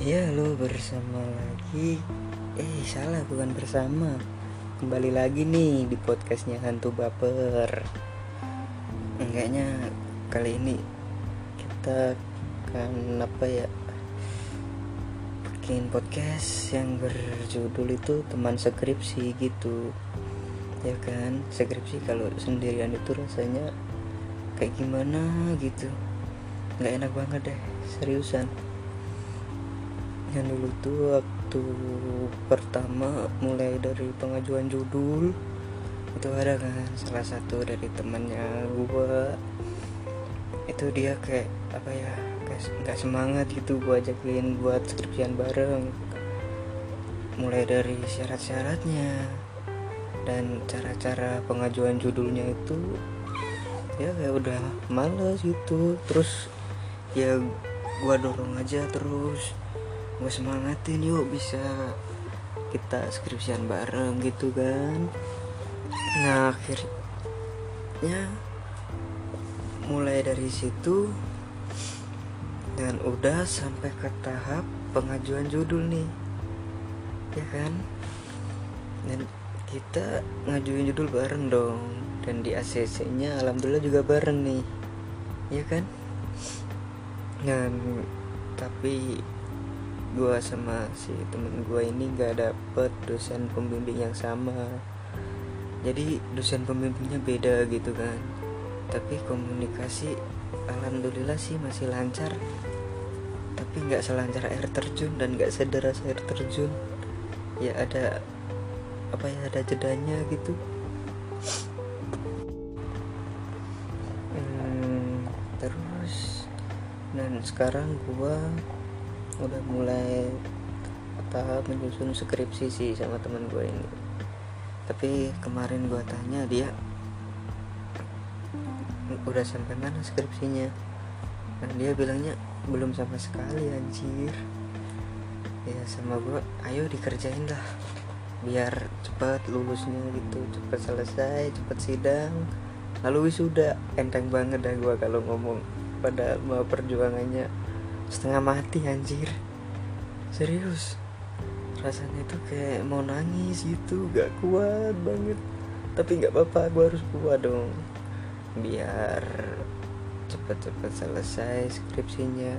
Halo bersama lagi. Eh salah bukan bersama. Kembali lagi nih di podcastnya Hantu Baper. Enggaknya kali ini kita akan apa ya Bikin podcast yang berjudul itu teman skripsi gitu. Ya kan? Skripsi kalau sendirian itu rasanya kayak gimana gitu. Nggak enak banget deh seriusan yang dulu tuh waktu pertama mulai dari pengajuan judul itu ada kan salah satu dari temannya gua. Itu dia kayak apa ya nggak semangat gitu gua ajakin buat skripsian bareng. Mulai dari syarat-syaratnya dan cara-cara pengajuan judulnya itu ya kayak udah males gitu. Terus ya gua dorong aja terus gue semangatin yuk bisa kita skripsian bareng gitu kan. Nah akhirnya mulai dari situ dan udah sampai ke tahap pengajuan judul nih ya kan? Dan kita ngajuin judul bareng dong dan di ACC nya alhamdulillah juga bareng nih ya kan? Dan tapi gue sama si temen gue ini gak dapet dosen pembimbing yang sama. Jadi dosen pembimbingnya beda gitu kan. Tapi komunikasi alhamdulillah sih masih lancar. Tapi nggak selancar air terjun dan nggak sederas air terjun. Ya ada apa ya ada jedanya gitu. Hmm, terus dan sekarang gua udah mulai tahap menyusun skripsi sih sama teman gue ini. Tapi kemarin gue tanya dia udah sampai mana skripsinya? Dan dia bilangnya belum sama sekali anjir. Ya sama gue ayo dikerjain lah biar cepat lulusnya gitu cepat selesai cepat sidang. Lalu wisuda enteng banget dah gue kalau ngomong pada mau perjuangannya setengah mati anjir. Serius. Rasanya itu kayak mau nangis gitu gak kuat banget. Tapi nggak apa-apa gue harus kuat dong. Biar cepet-cepet selesai skripsinya